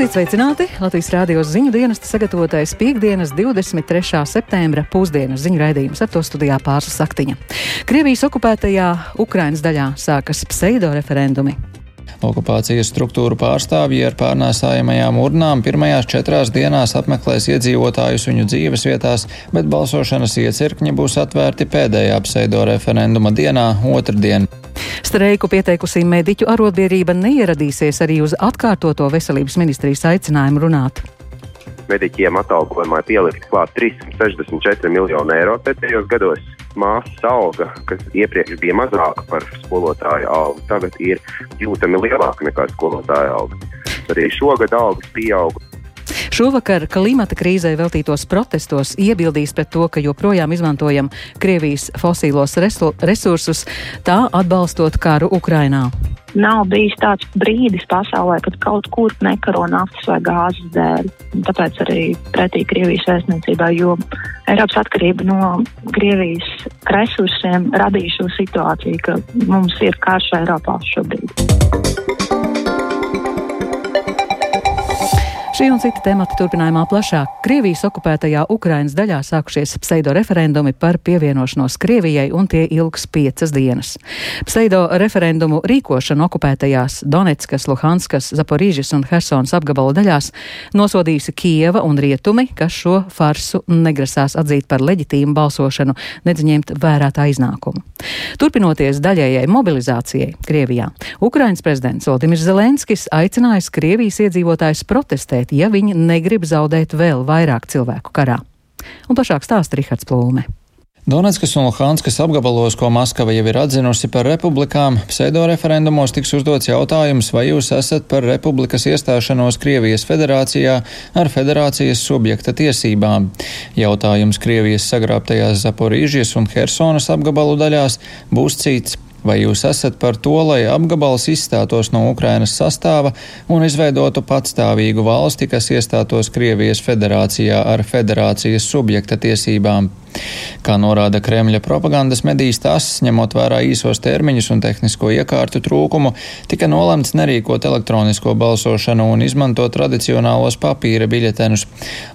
Esiet sveicināti! Latvijas rādījos ziņu dienesta sagatavotais piekdienas 23. septembra pusdienas ziņu raidījums ar to studijā pārslas saktiņa. Krievijas okupētajā Ukrainas daļā sākas pseido referendumi. Okupācijas struktūru pārstāvji ar pārnēsājamajām urnām pirmajās četrās dienās apmeklēs iedzīvotājus viņu dzīves vietās, bet balsošanas iecirkņi būs atvērti pēdējā pseido referenduma dienā, otrdien. Streiku pieteikusi mediķu arotbiedrība neieradīsies arī uz atkārtoto veselības ministrijas aicinājumu runāt. Mediķiem atalgojumā pielikt klāt 364 miljonu eiro pēdējos gados. Māsas alga, kas iepriekš bija mazāka par skolotāju algu, tagad ir jūtami lielāka nekā skolotāja alga. Arī šogad algas pieauga Šovakar klimata krīzē veltītos protestos iebildīs pret to, ka joprojām izmantojam Krievijas fosīlos resursus, tā atbalstot karu Ukrainā. Nav bijis tāds brīdis pasaulē, kad kaut kur nekaro naftas vai gāzes dēļ. Tāpēc arī pretī Krievijas vēstniecībai, jo Eiropas atkarība no Krievijas resursiem radīja šo situāciju, ka mums ir karš Eiropā šobrīd. Šī un cita temata turpinājumā plašāk. Krievijas okupētajā Ukrainas daļā sākušies pseido referendumi par pievienošanos Krievijai, un tie ilgs piecas dienas. Pseido referendumu rīkošanu okupētajās Donetskas, Luhanskas, Zaporīžas un Hersons apgabalu daļās nosodījusi Kieva un Rietumi, kas šo farsu negrasās atzīt par leģitīmu balsošanu, nedz ņemt vērā tā iznākumu. Turpinoties daļējai mobilizācijai Krievijā, Ukrainas prezidents Valdimirs Zelenskis aicinājis Krievijas iedzīvotājus protestēt ja viņi negrib zaudēt vēl vairāk cilvēku karā. Un plašāk stāsta Rihards Plūme. Donetskas un Luhanskas apgabalos, ko Maskava jau ir atzinusi par republikām, pseido referendumos tiks uzdots jautājums, vai jūs esat par republikas iestāšanos Krievijas federācijā ar federācijas subjekta tiesībām. Jautājums Krievijas sagrābtajās Zaporīžijas un Hersonas apgabalu daļās būs cits. Vai jūs esat par to, lai apgabals izstātos no Ukrainas sastāva un izveidotu patstāvīgu valsti, kas iestātos Krievijas federācijā ar federācijas subjekta tiesībām? Kā norāda Kremļa propagandas medijas, tas, ņemot vērā īsos termiņus un tehnisko iekārtu trūkumu, tika nolemts nerīkot elektronisko balsošanu un izmantot tradicionālos papīra biļetenus.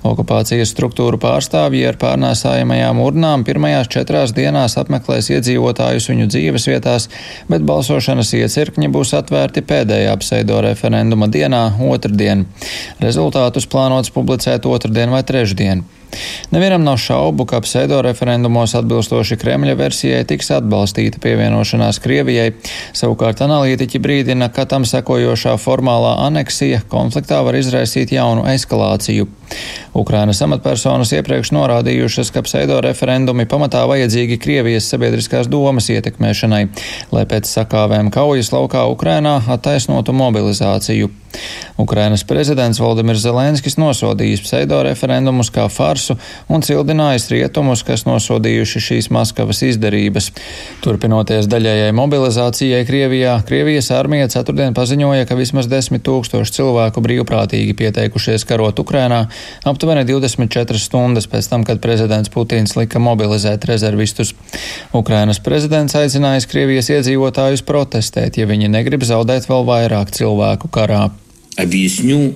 Okupācijas struktūru pārstāvji ar pārnēsājamajām urnām pirmajās četrās dienās apmeklēs iedzīvotājus viņu dzīves vietās, bet balsošanas iecirkņi būs atvērti pēdējā pseido referenduma dienā, otrdien. Rezultātus plānots publicēt otrdien vai trešdien. Nevienam nav šaubu, ka pseido referendumos atbilstoši Kremļa versijai tiks atbalstīta pievienošanās Krievijai. Savukārt analītiķi brīdina, ka tam sekojošā formālā aneksija konfliktā var izraisīt jaunu eskalāciju. Ukrainas amatpersonas iepriekš norādījušas, ka pseido referendumi pamatā vajadzīgi Krievijas sabiedriskās domas ietekmēšanai, lai pēc sakāvēm kaujas laukā Ukrainā attaisnotu mobilizāciju. Ukrainas prezidents Valdemirs Zelenskis nosodījis pseido referendumus kā farsu un cildinājis rietumus, kas nosodījuši šīs Maskavas izdarības. Turpinoties daļējai mobilizācijai Krievijā, Krievijas armija ceturtdien paziņoja, ka vismaz desmit tūkstoši cilvēku brīvprātīgi pieteikušies karot Ukrainā aptuveni 24 stundas pēc tam, kad prezidents Putins lika mobilizēt rezervistus. Ukrainas prezidents aicinājis Krievijas iedzīvotājus protestēt, ja viņi negrib zaudēt vēl vairāk cilvēku karā объясню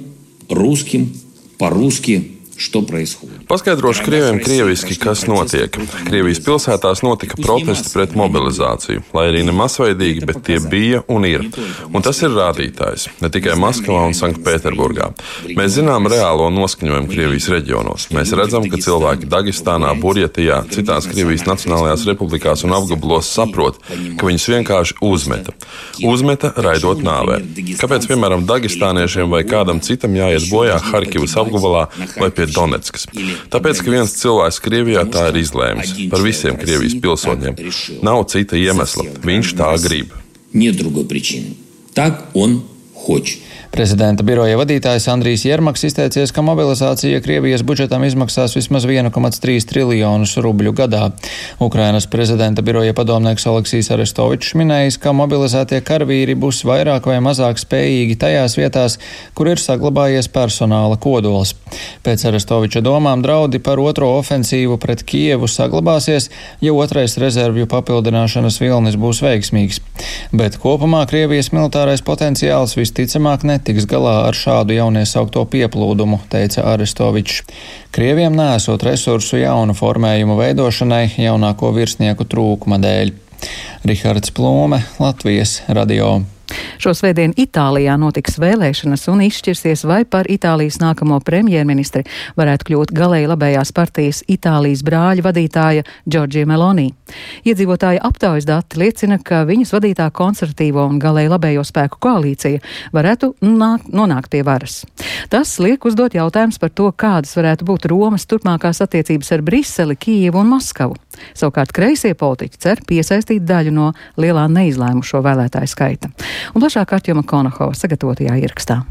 русским по-русски Что происходит? Paskaidrošu krieviem krieviski, kas notiek. Krievijas pilsētās notika protesti pret mobilizāciju, lai arī ne masveidīgi, bet tie bija un ir. Un tas ir rādītājs ne tikai Maskavā un Sanktpēterburgā. Mēs zinām reālo noskaņojumu Krievijas reģionos. Mēs redzam, ka cilvēki Dagestānā, Burjatijā, citās Krievijas Nacionālajās republikās un apgabalos saprot, ka viņus vienkārši uzmeta. Uzmeta, raidot nāvē. Kāpēc, piemēram, Dagestāniešiem vai kādam citam jāiet bojā Harkivas apgabalā vai pie Donetskas. Tāpēc, ka viens cilvēks Krievijā tā ir izlēmis par visiem Krievijas pilsoņiem. Nav cita iemesla. Viņš tā grib. Нет другой причины. Так он хочет. Prezidenta biroja vadītājs Andrijs Jermaks izteicies, ka mobilizācija Krievijas budžetam izmaksās vismaz 1,3 triljonus rubļu gadā. Ukrainas prezidenta biroja padomnieks Oleksijas Arestovičs minējis, ka mobilizētie karavīri būs vairāk vai mazāk spējīgi tajās vietās, kur ir saglabājies personāla kodols. Pēc Arestoviča domām draudi par otro ofensīvu pret Kievu saglabāsies, ja otrais rezervju papildināšanas vilnis būs veiksmīgs. Bet kopumā Krievijas militārais potenciāls visticamāk ne netiks galā ar šādu jauniesaukto pieplūdumu, teica Arestovičs. Krieviem nesot resursu jaunu formējumu veidošanai jaunāko virsnieku trūkuma dēļ. Rihards Plūme, Latvijas radio. Šo svētdienu Itālijā notiks vēlēšanas un izšķirsies, vai par Itālijas nākamo premjerministri varētu kļūt galēji labējās partijas Itālijas brāļa vadītāja Džordžija Meloni. Iedzīvotāja aptaujas dati liecina, ka viņas vadītā konservatīvo un galēji labējo spēku koalīcija varētu nāk, nonākt pie varas. Tas liek uzdot jautājums par to, kādas varētu būt Romas turpmākās attiecības ar Briseli, Kijevu un Maskavu. Savukārt kreisie politiķi cer piesaistīt daļu no lielā neizlēmušo vēlētāju skaita. Un plašāk Artjoma Konahova sagatavotajā ierakstā.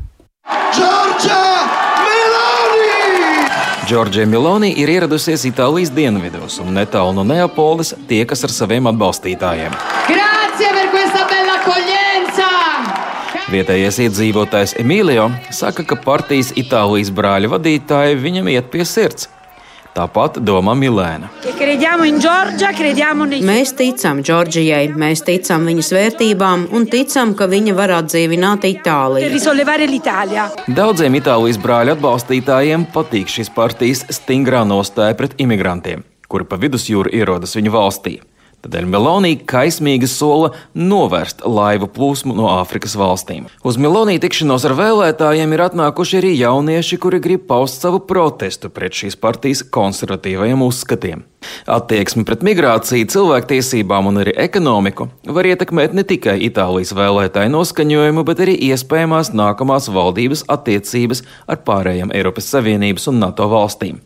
Džordža! Džordžija Miloni ir ieradusies Itālijas dienvidos un netālu no Neapolis tiekas ar saviem atbalstītājiem. Vietējais iedzīvotājs Emīlio saka, ka partijas Itālijas brāļa vadītāji viņam iet pie sirds. Tāpat domā Milēna. Mēs ticam Džordžijai, mēs ticam viņas vērtībām un ticam, ka viņa var atdzīvināt Itāliju. Daudziem Itālijas brāļu atbalstītājiem patīk šīs partijas stingrā nostāja pret imigrantiem, kuri pa vidusjūru ierodas viņu valstī. Tādēļ Melonī kaismīgi sola novērst laivu plūsmu no Āfrikas valstīm. Uz Melonī tikšanos ar vēlētājiem ir atnākuši arī jaunieši, kuri grib paust savu protestu pret šīs partijas konservatīvajiem uzskatiem. Attieksme pret migrāciju, cilvēktiesībām un arī ekonomiku var ietekmēt ne tikai Itālijas vēlētāju noskaņojumu, bet arī iespējamās nākamās valdības attiecības ar pārējām Eiropas Savienības un NATO valstīm.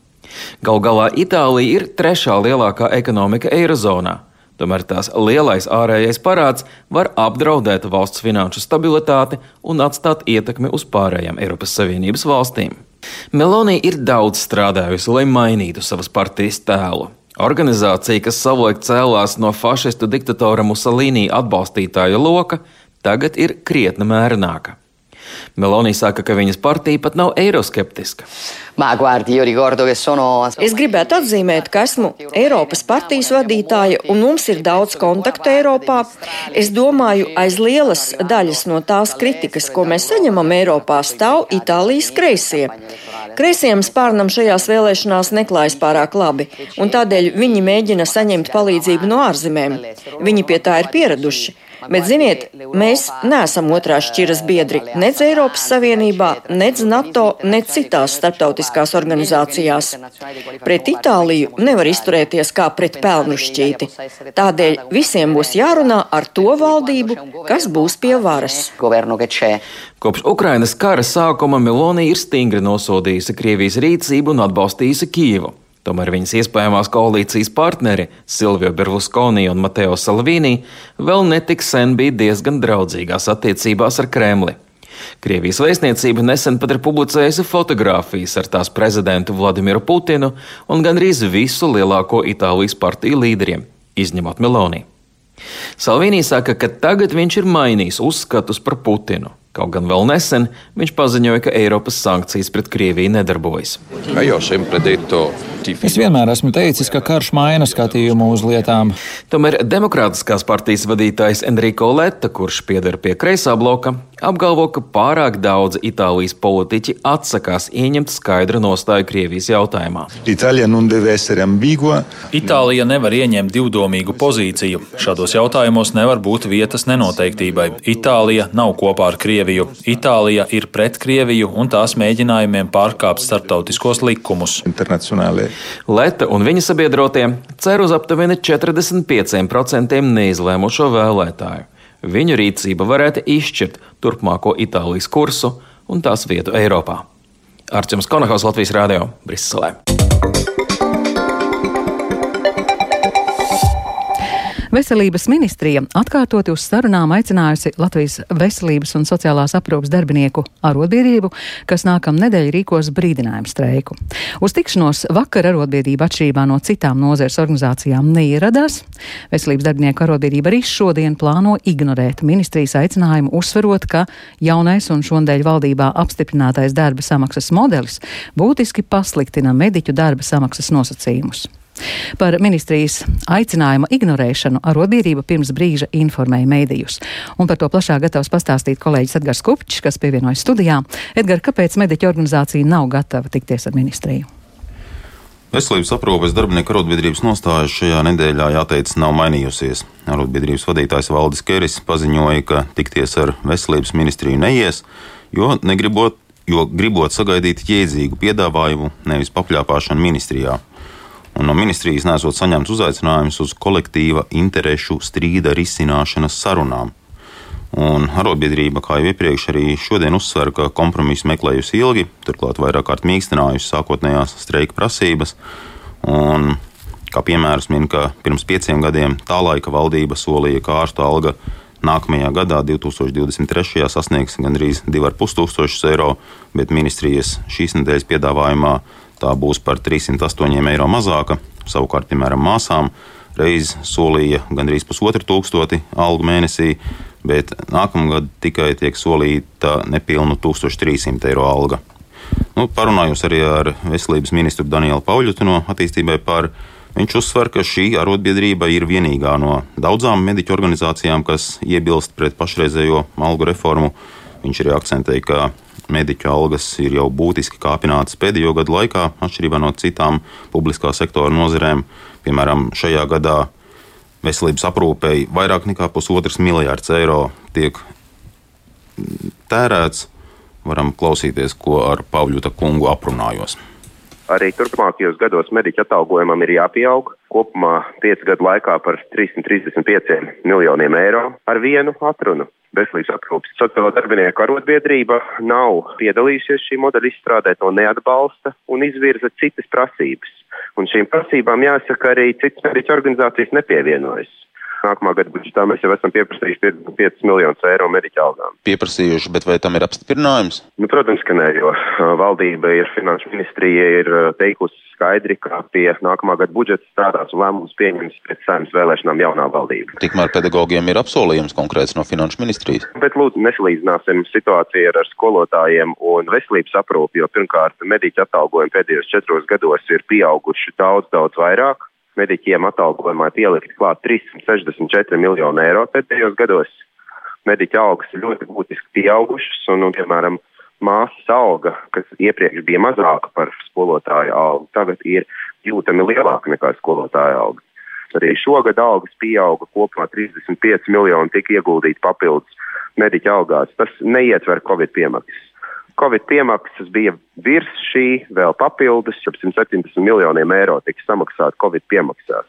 Gal galā Itālija ir trešā lielākā ekonomika Eirozonā. Tomēr tās lielais ārējais parāds var apdraudēt valsts finanšu stabilitāti un atstāt ietekmi uz pārējām Eiropas Savienības valstīm. Meloni ir daudz strādājusi, lai mainītu savas partijas tēlu. Organizācija, kas savulaik cēlās no fašistu diktatora Musolīnī atbalstītāja loka, tagad ir krietni mērenāka. Meloni saka, ka viņas partija pat nav eiroskeptiska. Es gribētu atzīmēt, ka esmu Eiropas partijas vadītāja un mums ir daudz kontaktu Eiropā. Es domāju, aiz lielas daļas no tās kritikas, ko mēs saņemam Eiropā, stāv Itālijas kreisie. Kreisiem spārnam šajās vēlēšanās neklājas pārāk labi, un tādēļ viņi mēģina saņemt palīdzību no ārzemēm. Viņi pie tā ir pieraduši. Bet, ziniet, mēs neesam otrās šķiras biedri nec Eiropas Savienībā, nec NATO, nec citās starptautiskās organizācijās. Pret Itāliju nevar izturēties kā pret pelnu šķīti. Tādēļ visiem būs jārunā ar to valdību, kas būs pie varas. Kopš Ukrainas kara sākuma Meloni ir stingri nosodījusi Krievijas rīcību un atbalstījusi Kīvu. Tomēr viņas iespējamās koalīcijas partneri Silvio Berlusconi un Mateo Salvini vēl netik sen bija diezgan draudzīgās attiecībās ar Kremli. Krievijas vēstniecība nesen pat ir publicējusi fotogrāfijas ar tās prezidentu Vladimiru Putinu un gandrīz visu lielāko Itālijas partiju līderiem, izņemot Meloni. Salvini saka, ka tagad viņš ir mainījis uzskatus par Putinu. Kaut gan vēl nesen viņš paziņoja, ka Eiropas sankcijas pret Krieviju nedarbojas. Es vienmēr esmu teicis, ka karš maina skatījumu uz lietām. Tomēr Demokrātiskās partijas vadītājs Enrico Letta, kurš pieder pie kreisā bloka, apgalvo, ka pārāk daudz Itālijas politiķi atsakās ieņemt skaidru nostāju Krievijas jautājumā. Itālija nevar ieņemt divdomīgu pozīciju. Šādos jautājumos nevar būt vietas nenoteiktībai. Itālija nav kopā ar Krieviju. Itālija ir pret Krieviju un tās mēģinājumiem pārkāpt starptautiskos likumus. Leta un viņa sabiedrotie cer uz aptuveni 45% neizlēmušo vēlētāju. Viņu rīcība varētu izšķirt turpmāko Itālijas kursu un tās vietu Eiropā. Arčuns Konahaus Latvijas Rādio Briselē. Veselības ministrija atkārtoti uz sarunām aicinājusi Latvijas veselības un sociālās aprūpas darbinieku arotbiedrību, kas nākam nedēļ rīkos brīdinājumu streiku. Uz tikšanos vakar arotbiedrība atšķirībā no citām nozares organizācijām neieradās. Veselības darbinieku arotbiedrība arī šodien plāno ignorēt ministrijas aicinājumu, uzsverot, ka jaunais un šodien valdībā apstiprinātais darba samaksas modelis būtiski pasliktina mediķu darba samaksas nosacījumus. Par ministrijas aicinājuma ignorēšanu arotbiedrība pirms brīža informēja mēdījus. Un par to plašāk gatavs pastāstīt kolēģis Edgars Kupčs, kas pievienojas studijā. Edgar, kāpēc mediķa organizācija nav gatava tikties ar ministriju? Veselības aprūpes darbinieku arotbiedrības nostāja šajā nedēļā, jāteic, nav mainījusies. Arotbiedrības vadītājs Valdis Keris paziņoja, ka tikties ar veselības ministriju neies, jo, negribot, jo gribot sagaidīt jēdzīgu piedāvājumu, nevis papļāpāšanu ministrijā un no ministrijas nesot saņemts uzaicinājums uz kolektīva interešu strīda risināšanas sarunām. Un arotbiedrība, kā jau iepriekš, arī šodien uzsver, ka kompromisu meklējusi ilgi, turklāt vairāk kārt mīkstinājusi sākotnējās streika prasības. Un, kā piemērs min, ka pirms pieciem gadiem tā laika valdība solīja, ka ārsta alga nākamajā gadā, 2023. sasniegs gandrīz 2,5 eiro, bet ministrijas šīs nedēļas piedāvājumā tā būs par 308 eiro mazāka. Savukārt, piemēram, māsām reiz solīja gandrīz pusotru tūkstoti algu mēnesī, bet nākamgad tikai tiek solīta nepilnu 1300 eiro alga. Nu, parunājos arī ar veselības ministru Danielu Pauļutu no attīstībai par Viņš uzsver, ka šī arotbiedrība ir vienīgā no daudzām mediķu organizācijām, kas iebilst pret pašreizējo algu reformu. Viņš arī akcentēja, ka mediķu algas ir jau būtiski kāpinātas pēdējo gadu laikā, atšķirībā no citām publiskā sektora nozarēm. Piemēram, šajā gadā veselības aprūpei vairāk nekā pusotrs miljards eiro tiek tērēts. Varam klausīties, ko ar Pāvļuta kungu aprunājos. Arī turpmākajos gados mediķa atalgojumam ir jāpieaug kopumā 5 gadu laikā par 335 miljoniem eiro ar vienu atrunu veselības aprūpas sociālo darbinieku arotbiedrība nav piedalījusies šī modeļa izstrādē, to neatbalsta un izvirza citas prasības. Un šīm prasībām jāsaka arī citas mediķu organizācijas nepievienojas. Nākamā gada budžetā mēs jau esam pieprasījuši 55 miljonus eiro mediķa algām. Pieprasījuši, bet vai tam ir apstiprinājums? Nu, protams, ka nē, jo valdība ir, finanšu ministrija ir teikusi skaidri, ka pie nākamā gada budžeta strādās un lēmums pieņems pēc saimnes vēlēšanām jaunā valdība. Tikmēr pedagogiem ir apsolījums konkrēts no finanšu ministrijas. Bet lūdzu, nesalīdzināsim situāciju ar skolotājiem un veselības aprūpi, jo pirmkārt mediķa atalgojumi pēdējos četros gados ir pieauguši daudz, daudz vairāk mediķiem atalgojumā pielikt klāt 364 miljonu eiro pēdējos gados. Mediķa algas ir ļoti būtiski pieaugušas, un, un piemēram, māsas alga, kas iepriekš bija mazāka par skolotāju algu, tagad ir jūtami lielāka nekā skolotāja alga. Arī šogad algas pieauga kopumā 35 miljoni tika ieguldīti papildus mediķa algās. Tas neietver Covid piemaksas. Covid piemaksas bija virs šī, vēl papildus, ap 170 miljoniem eiro tika samaksāti Covid piemaksās.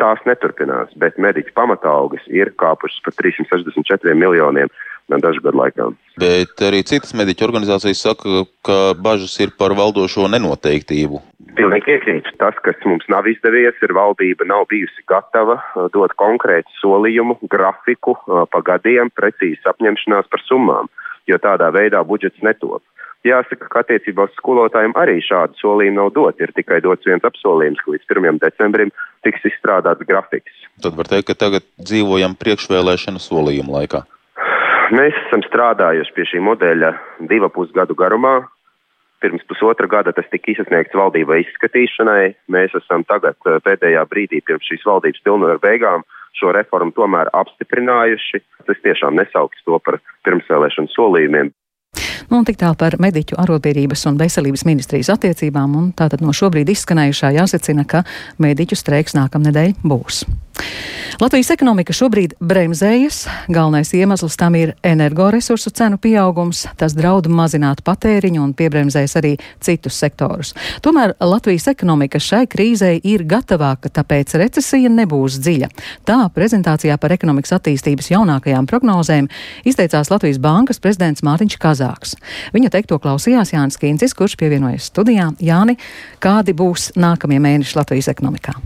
Tās neturpinās, bet mediķu pamatalgas ir kāpušas par 364 miljoniem dažu gadu laikā. Bet arī citas mediķu organizācijas saka, ka bažas ir par valdošo nenoteiktību. Pilnīgi piekrītu. Tas, kas mums nav izdevies, ir valdība nav bijusi gatava uh, dot konkrētu solījumu, grafiku uh, pa gadiem, precīzi apņemšanās par summām jo tādā veidā budžets netop. Jāsaka, ka attiecībā uz skolotājiem arī šādu solījumu nav dot. Ir tikai dots viens apsolījums, ka līdz 1. decembrim tiks izstrādāts grafiks. Tad var teikt, ka tagad dzīvojam priekšvēlēšanu solījumu laikā. Mēs esam strādājuši pie šī modeļa divu pusgadu garumā. Pirms pusotra gada tas tika izsniegts valdībai izskatīšanai. Mēs esam tagad eh, pēdējā brīdī pirms šīs valdības pilnvaru beigām šo reformu tomēr apstiprinājuši. Es tiešām nesauktu to par pirmsvēlēšanu solījumiem. Nu, tik tālu par mediķu arotbiedrības un veselības ministrijas attiecībām, un tātad no šobrīd izskanējušā jāsacina, ka mediķu streiks nākamnedēļ būs. Latvijas ekonomika šobrīd bremzējas. Galvenais iemesls tam ir energoresursu cenu pieaugums. Tas draud mazināt patēriņu un piebremzēs arī citus sektorus. Tomēr Latvijas ekonomika šai krīzei ir gatavāka, tāpēc recesija nebūs dziļa. Tā prezentācijā par ekonomikas attīstības jaunākajām prognozēm izteicās Latvijas Bankas prezidents Mārtiņš Kazāks. Viņa teikto klausījās Jānis Kīncis, kurš pievienojas studijā. Jāni, kādi būs nākamie mēneši Latvijas ekonomikā?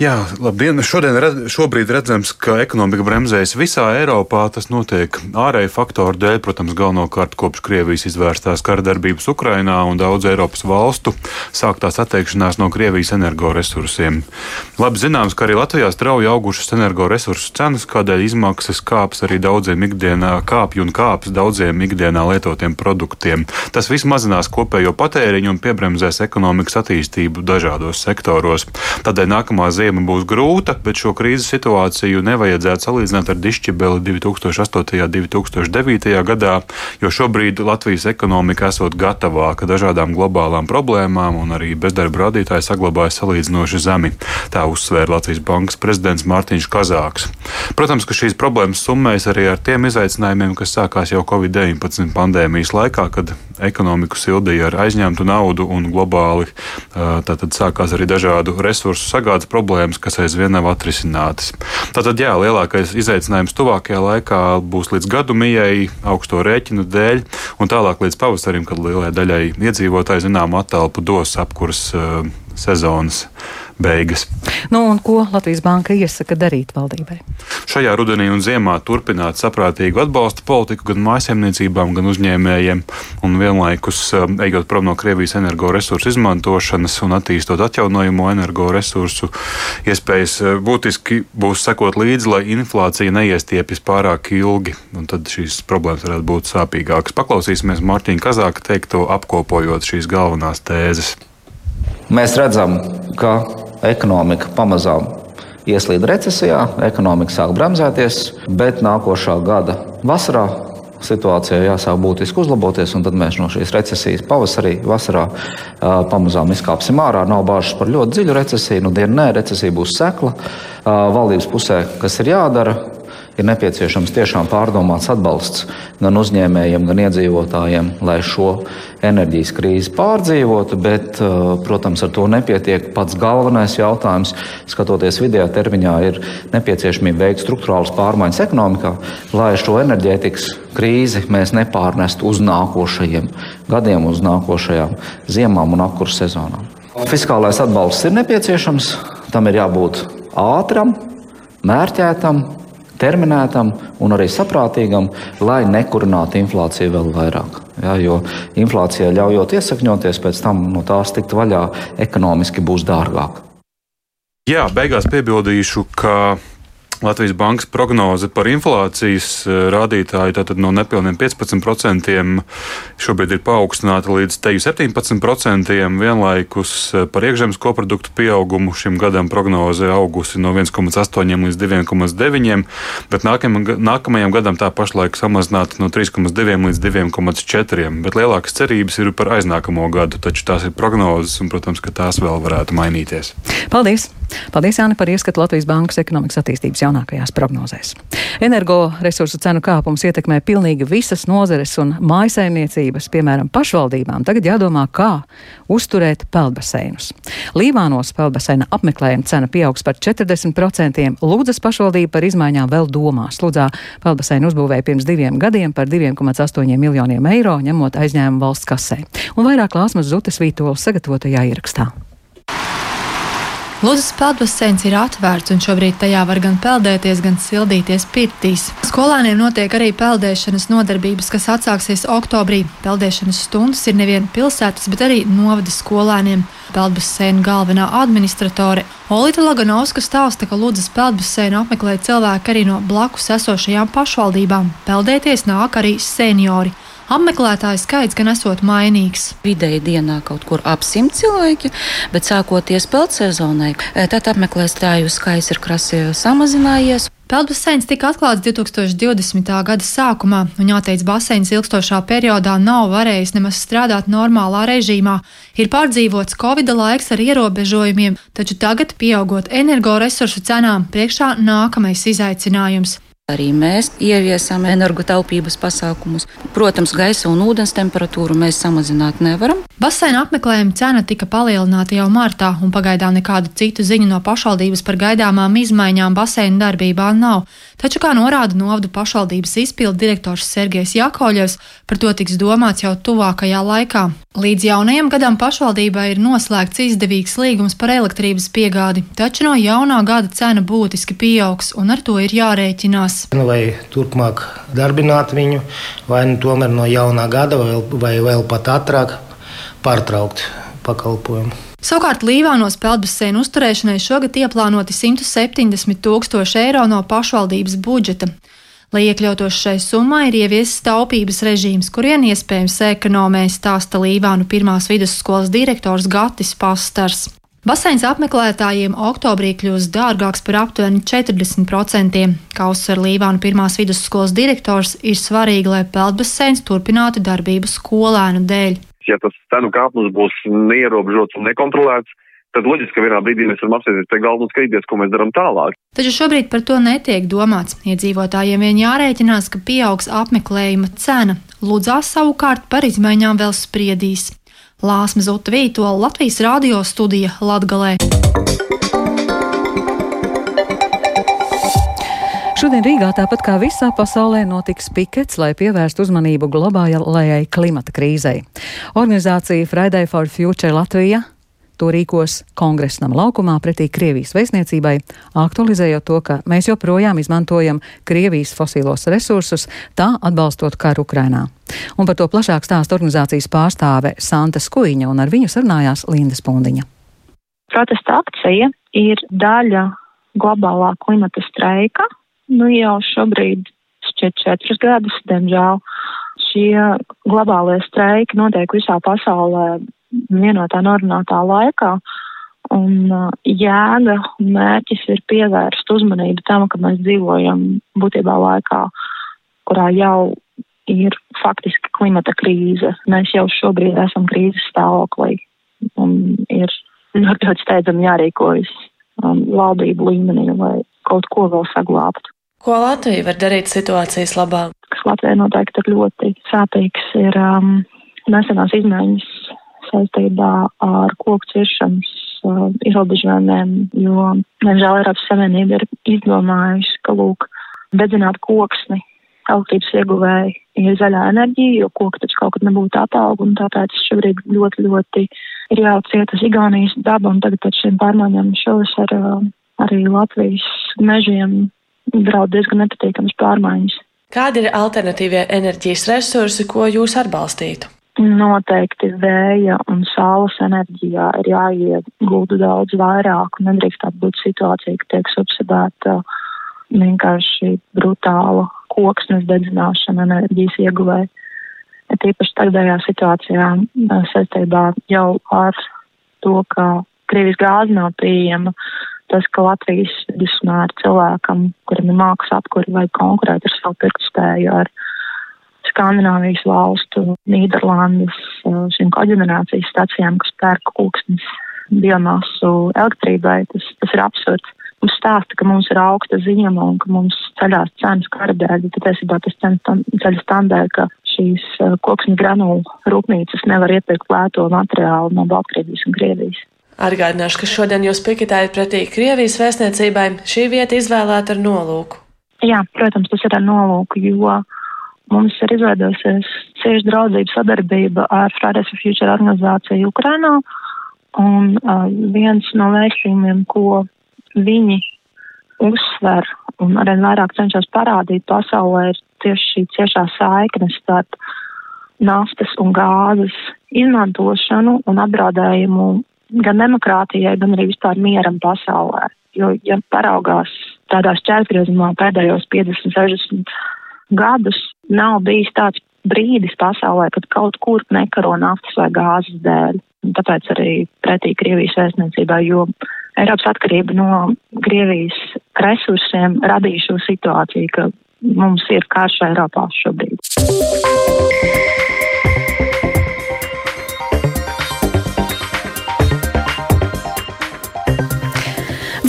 Jā, labdien! Šodien, šobrīd redzams, ka ekonomika bremzējas visā Eiropā. Tas notiek ārēju faktoru dēļ, protams, galvenokārt kopš Krievijas izvērstās kardarbības Ukrainā un daudz Eiropas valstu sāktās atteikšanās no Krievijas energoresursiem. Labi zināms, ka arī Latvijā strauji augušas energoresursu cenas, kādēļ izmaksas kāps arī daudziem ikdienā, kāpj un kāps daudziem ikdienā lietotiem produktiem. Tas viss mazinās kopējo patēriņu un piebremzēs ekonomikas attīstību dažādos sektoros. Tādēļ nākamā ziema ziema būs grūta, bet šo krīzes situāciju nevajadzētu salīdzināt ar dišķibeli 2008. un 2009. gadā, jo šobrīd Latvijas ekonomika esot gatavāka dažādām globālām problēmām un arī bezdarba rādītāji saglabājas salīdzinoši zemi. Tā uzsvēra Latvijas Bankas prezidents Mārtiņš Kazāks. Protams, ka šīs problēmas summējas arī ar tiem izaicinājumiem, kas sākās jau Covid-19 pandēmijas laikā, kad ekonomiku sildīja ar aizņemtu naudu un globāli tātad sākās arī dažādu resursu sagādas problēmas problēmas, kas aizvien nav atrisinātas. Tātad, jā, lielākais izaicinājums tuvākajā laikā būs līdz gadu mijai, augsto rēķinu dēļ, un tālāk līdz pavasarim, kad lielai daļai iedzīvotāji zināmu attelpu dos apkuras uh, sezonas beigas. Nu, un ko Latvijas Banka iesaka darīt valdībai? Šajā rudenī un ziemā turpināt saprātīgu atbalsta politiku gan mājsaimniecībām, gan uzņēmējiem, un vienlaikus um, ejot prom no Krievijas energoresursu izmantošanas un attīstot atjaunojamo energoresursu iespējas, uh, būtiski būs sekot līdzi, lai inflācija neiestiepjas pārāk ilgi, un tad šīs problēmas varētu būt sāpīgākas. Paklausīsimies Mārtiņa Kazāka teikto apkopojot šīs galvenās tēzes. Mēs redzam, ka ekonomika pamazām ieslīd recesijā, ekonomika sāk bremzēties, bet nākošā gada vasarā situācija jāsāk būtiski uzlaboties, un tad mēs no šīs recesijas pavasarī, vasarā pamazām izkāpsim ārā. Nav bāžas par ļoti dziļu recesiju, nu dienu nē, recesija būs sekla. Valdības pusē, kas ir jādara, ir nepieciešams tiešām pārdomāts atbalsts gan uzņēmējiem, gan iedzīvotājiem, lai šo enerģijas krīzi pārdzīvotu. Bet, uh, protams, ar to nepietiek. Pats galvenais jautājums, skatoties vidējā termiņā, ir nepieciešamība veikt struktūrālas pārmaiņas ekonomikā, lai šo enerģētikas krīzi mēs nepārnestu uz nākošajiem gadiem, uz nākošajām ziemām un apkursu sezonām. Fiskālais atbalsts ir nepieciešams, tam ir jābūt ātram, mērķētam, terminētam un arī saprātīgam, lai nekurinātu inflāciju vēl vairāk. Ja, jo inflācija ļaujot iesakņoties, pēc tam no tās tikt vaļā ekonomiski būs dārgāk. Jā, beigās piebildīšu, ka Latvijas bankas prognoze par inflācijas eh, rādītāju tātad no nepilniem 15% šobrīd ir paaugstināta līdz 17%. Vienlaikus eh, par iekšzemes koproduktu pieaugumu šim gadam prognoze augusi no 1,8 līdz 2,9, bet nākamajam, nākamajam gadam tā pašlaik samazināta no 3,2 līdz 2,4. Bet lielākas cerības ir par aiznākamo gadu, taču tās ir prognozes un, protams, ka tās vēl varētu mainīties. Paldies! Paldies, Jāni, par ieskatu Latvijas Bankas ekonomikas attīstības jaunākajās prognozēs. Energoresursu cenu kāpums ietekmē pilnīgi visas nozeres un mājasaimniecības, piemēram, pašvaldībām. Tagad jādomā, kā uzturēt peldbaseinus. Līvānos peldbaseina apmeklējuma cena pieaugs par 40%. Lūdzas pašvaldība par izmaiņām vēl domās. Lūdzā peldbaseinu uzbūvēja pirms diviem gadiem par 2,8 miljoniem eiro, ņemot aizņēmumu valsts kasē. Un vairāk Lāsmas Zutes Vītolas sagatavotajā ierakstā. Lūdzas peldbaseins ir atvērts, un šobrīd tajā var gan peldēties, gan sildīties pirtīs. Skolēniem notiek arī peldēšanas nodarbības, kas atsāksies oktobrī. Peldēšanas stundas ir nevien pilsētas, bet arī novada skolēniem. Peldbaseina galvenā administratore Olita Laganovska stāsta, ka Lūdzas peldbaseinu apmeklē cilvēki arī no blakus esošajām pašvaldībām. Peldēties nāk arī seniori. Apmeklētāju skaits gan esot mainīgs. Vidēji dienā kaut kur ap simt cilvēki, bet sākoties peldsezonai, eh, tad apmeklētāju skaits ir krasi samazinājies. Peldbaseins tika atklāts 2020. gada sākumā, un jāteic, baseins ilgstošā periodā nav varējis nemaz strādāt normālā režīmā. Ir pārdzīvots Covid laiks ar ierobežojumiem, taču tagad, pieaugot energoresursu cenām, priekšā nākamais izaicinājums Arī mēs ieviesam energotaupības pasākumus. Protams, gaisa un ūdens temperatūru mēs samazināt nevaram. Baseina apmeklējuma cena tika palielināta jau martā, un pagaidām nekādu citu ziņu no pašvaldības par gaidāmām izmaiņām baseina darbībā nav. Taču, kā norāda novadu pašvaldības izpildu direktors Sergejs Jakovļevs, par to tiks domāts jau tuvākajā laikā. Līdz jaunajam gadam pašvaldībai ir noslēgts izdevīgs līgums par elektrības piegādi, taču no jaunā gada cena būtiski pieaugs, un ar to ir jārēķinās. Nu, vai turpmāk darbināt viņu, vai nu tomēr no jaunā gada, vai, vai vēl pat ātrāk pārtraukt pakalpojumu. Savukārt Līvānos peldbaseinu uzturēšanai šogad ieplānoti 170 tūkstoši eiro no pašvaldības budžeta. Lai iekļautos šai summai, ir ieviesis taupības režīms, kurien iespējams ekonomē stāsta Līvānu pirmās vidusskolas direktors Gatis Pastars. Baseins apmeklētājiem oktobrī kļūs dārgāks par aptuveni 40%. Kā uzsver Līvānu pirmās vidusskolas direktors, ir svarīgi, lai peldbaseins turpinātu darbību skolēnu dēļ. Ja tas cenu kāpums būs neierobežots un nekontrolēts, tad loģiski, ka vienā brīdī mēs varam apsēsties pie galda un skatīties, ko mēs darām tālāk. Taču šobrīd par to netiek domāts. Iedzīvotājiem vien jārēķinās, ka pieaugs apmeklējuma cena. Lūdzās savukārt par izmaiņām vēl spriedīs. Lāsma Zuta Vītola Latvijas radio studija Latgalē. Šodien Rīgā, tāpat kā visā pasaulē, notiks pikets, lai pievērstu uzmanību globālajai klimata krīzei. Organizācija Friday for Future Latvija To rīkos kongresnam laukumā pretī Krievijas vēstniecībai, aktualizējot to, ka mēs joprojām izmantojam Krievijas fosilos resursus, tā atbalstot karu Ukrainā. Un par to plašāk stāsta organizācijas pārstāve Santa Skuiņa, un ar viņu sarunājās Linda Spundiņa. Protesta akcija ir daļa globālā klimata streika. Nu jau šobrīd šķiet četrus gadus, diemžēl. Šie globālie streiki notiek visā pasaulē vienotā norunātā laikā. Un uh, jēga un mērķis ir pievērst uzmanību tam, ka mēs dzīvojam būtībā laikā, kurā jau ir faktiski klimata krīze. Mēs jau šobrīd esam krīzes stāvoklī un ir ļoti, ļoti steidzami jārīkojas um, valdību līmenī, lai kaut ko vēl saglābtu. Ko Latvija var darīt situācijas labā? Kas Latvijai noteikti ir ļoti sāpīgs, ir um, nesenās izmaiņas saistībā ar koku ciršanas uh, ierobežojumiem, jo, diemžēl, Eiropas Savienība ir izdomājusi, ka, lūk, dedzināt koksni elektrības ieguvēji ir zaļā enerģija, jo koki taču kaut kad nebūtu atauga, un tāpēc šobrīd ļoti, ļoti ir jāciet uz Igaunijas dabu, un tagad pēc šiem pārmaiņām šos ar uh, arī Latvijas mežiem draud diezgan nepatīkams pārmaiņas. Kādi ir alternatīvie enerģijas resursi, ko jūs atbalstītu? Noteikti vēja un saules enerģijā ir jāiegulda daudz vairāk un nedrīkst būt situācija, ka tiek subsidēta vienkārši brutāla koksnes dedzināšana enerģijas ieguvē. Tīpaši tagadējā situācijā saistībā jau ar to, ka Krievijas gāze nav pieejama, tas, ka Latvijas vidusmēra cilvēkam, kuram ir mākslas apkuri vai konkurēt ar savu pirktspēju ar Skandināvijas valstu, Nīderlandes, šīm koģenerācijas stacijām, kas pērk kūksnes biomasu elektrībai, tas, tas ir absurds. Mums stāsta, ka mums ir augsta ziema un ka mums ceļās cenas kara dēļ, bet patiesībā tas ceļas tādēļ, ka šīs koksņu granulu rūpnīcas nevar iepirkt lēto materiālu no Baltkrievijas un Krievijas. Atgādināšu, ka šodien jūs piketējat pretī Krievijas vēstniecībai. Šī vieta izvēlēta ar nolūku. Jā, protams, tas ir ar nolūku, jo Mums ir izveidojusies cieša draudzība sadarbība ar Fridays for Future organizāciju Ukrainā, un uh, viens no vēstījumiem, ko viņi uzsver un arī vairāk cenšas parādīt pasaulē, ir tieši šī ciešā saikne starp naftas un gāzes izmantošanu un apdraudējumu gan demokrātijai, gan arī vispār mieram pasaulē. Jo, ja paraugās tādā šķērsgriezumā pēdējos 50, 60 gadus nav bijis tāds brīdis pasaulē, kad kaut kur nekaro naftas vai gāzes dēļ. Tāpēc arī pretī Krievijas vēstniecībai, jo Eiropas atkarība no Krievijas resursiem radīja šo situāciju, ka mums ir karš Eiropā šobrīd.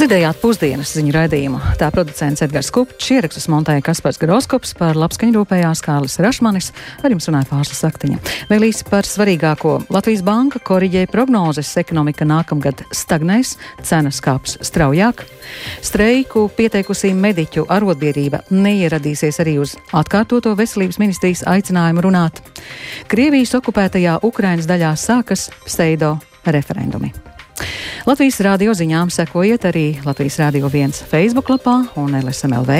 Dzirdējāt pusdienas ziņu raidījumu. Tā producents Edgars Kupčs, ierakstus montēja Kaspars Groskops, par labskaņu rūpējās Kārlis Rašmanis, ar jums runāja Pārsla Saktiņa. Vēl īsi par svarīgāko. Latvijas banka koriģēja prognozes, ekonomika nākamgad stagnēs, cenas kāps straujāk. Streiku pieteikusi mediķu arotbiedrība neieradīsies arī uz atkārtoto veselības ministrijas aicinājumu runāt. Krievijas okupētajā Ukrainas daļā sākas pseido referendumi. Latvijas rādio ziņām sekojiet arī Latvijas Rādio 1 Facebook lapā un LSMLV.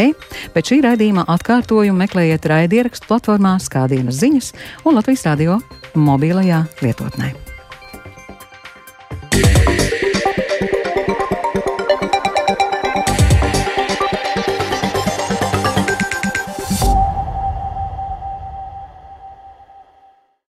Pēc šī raidījuma atkārtojumu meklējiet raidierakstu platformā Skādienas ziņas un Latvijas Rādio mobilajā lietotnē.